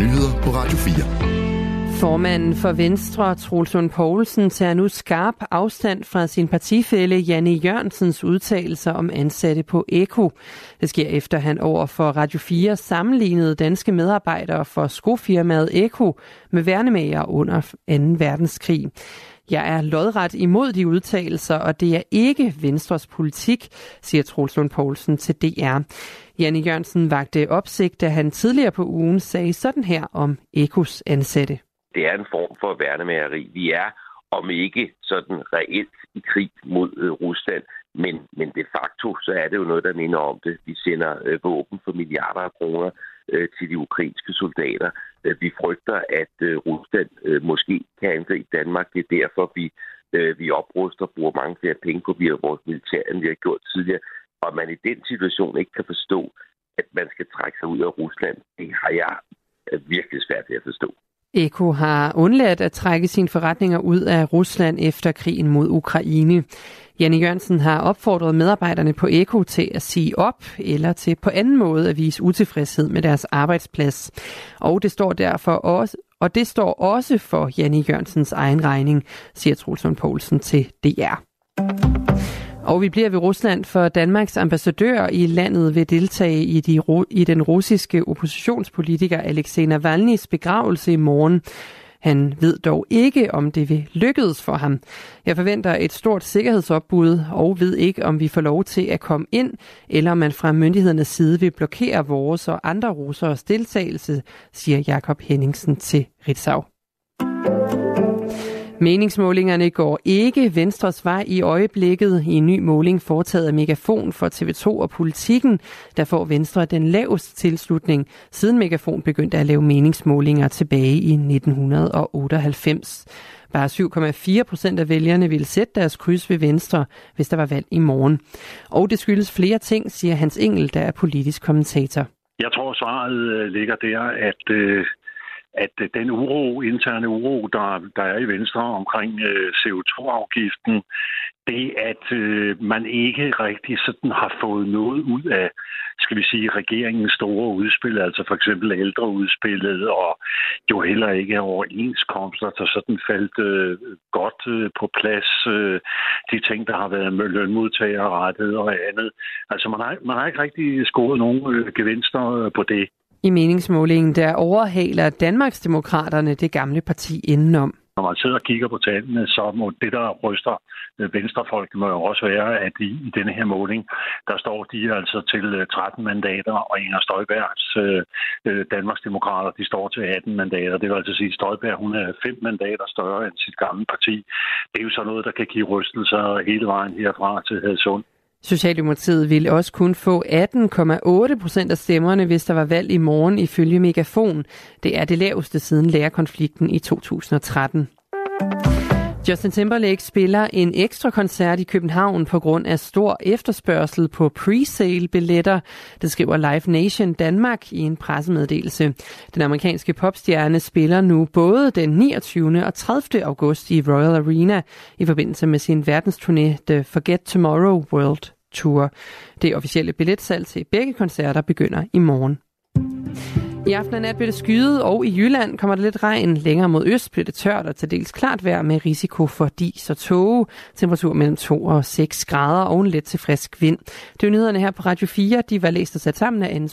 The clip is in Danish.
nyheder på Radio 4. Formanden for Venstre, Trulsund Poulsen, tager nu skarp afstand fra sin partifælle Janne Jørgensens udtalelser om ansatte på Eko. Det sker efter han over for Radio 4 sammenlignede danske medarbejdere for skofirmaet Eko med værnemager under 2. verdenskrig. Jeg er lodret imod de udtalelser, og det er ikke Venstres politik, siger Troels Lund Poulsen til DR. Janne Jørgensen vagte opsigt, da han tidligere på ugen sagde sådan her om Ekos ansatte det er en form for værnemageri. Vi er, om ikke sådan reelt i krig mod øh, Rusland, men, men de facto så er det jo noget, der minder om det. Vi sender øh, våben for milliarder af kroner øh, til de ukrainske soldater. Øh, vi frygter, at øh, Rusland øh, måske kan angribe Danmark. Det er derfor, vi, øh, vi opruster og bruger mange flere penge på via vores militær, end vi har gjort tidligere. Og man i den situation ikke kan forstå, at man skal trække sig ud af Rusland, det har jeg øh, virkelig svært ved at forstå. Eko har undladt at trække sine forretninger ud af Rusland efter krigen mod Ukraine. Janne Jørgensen har opfordret medarbejderne på Eko til at sige op eller til på anden måde at vise utilfredshed med deres arbejdsplads. Og det står derfor også og det står også for Janne Jørgensens egen regning, siger Trulsund Poulsen til DR. Og vi bliver ved Rusland, for Danmarks ambassadør i landet vil deltage i, de, i den russiske oppositionspolitiker Alexei Navalny's begravelse i morgen. Han ved dog ikke, om det vil lykkedes for ham. Jeg forventer et stort sikkerhedsopbud og ved ikke, om vi får lov til at komme ind, eller om man fra myndighedernes side vil blokere vores og andre russeres deltagelse, siger Jakob Henningsen til Ritzau. Meningsmålingerne går ikke Venstres vej i øjeblikket. I en ny måling foretaget af Megafon for TV2 og Politikken, der får Venstre den laveste tilslutning, siden Megafon begyndte at lave meningsmålinger tilbage i 1998. Bare 7,4 procent af vælgerne ville sætte deres kryds ved Venstre, hvis der var valg i morgen. Og det skyldes flere ting, siger Hans Engel, der er politisk kommentator. Jeg tror, svaret øh, ligger der, at øh, at øh, den uro, interne uro, der, der er i Venstre omkring øh, CO2-afgiften, det at øh, man ikke rigtig sådan har fået noget ud af, skal vi sige, regeringens store udspil, altså for eksempel ældreudspillet, og jo heller ikke overenskomster, der sådan faldt øh, godt øh, på plads. Øh, de ting, der har været med lønmodtagerrettet og andet. Altså man har, man har ikke rigtig scoret nogen øh, gevinster øh, på det. I meningsmålingen der overhaler Danmarksdemokraterne det gamle parti indenom. Når man sidder og kigger på tallene, så må det, der ryster venstrefolk, må jo også være, at i, i denne her måling, der står de altså til øh, 13 mandater, og Inger Støjbergs øh, øh, Danmarksdemokrater, de står til 18 mandater. Det vil altså sige, at Støjberg, hun er 5 mandater større end sit gamle parti. Det er jo så noget, der kan give rystelser hele vejen herfra til Hadsund. Socialdemokratiet ville også kun få 18,8 procent af stemmerne, hvis der var valg i morgen ifølge Megafon. Det er det laveste siden lærerkonflikten i 2013. Justin Timberlake spiller en ekstra koncert i København på grund af stor efterspørgsel på pre-sale billetter. Det skriver Live Nation Danmark i en pressemeddelelse. Den amerikanske popstjerne spiller nu både den 29. og 30. august i Royal Arena i forbindelse med sin verdensturné The Forget Tomorrow World Tour. Det officielle billetsalg til begge koncerter begynder i morgen. I aften og nat bliver det skyet, og i Jylland kommer der lidt regn. Længere mod øst bliver det tørt og til dels klart vejr med risiko for dis og tåge. Temperatur mellem 2 og 6 grader og en let til frisk vind. Det er nyhederne her på Radio 4. De var læst og sat sammen af Anne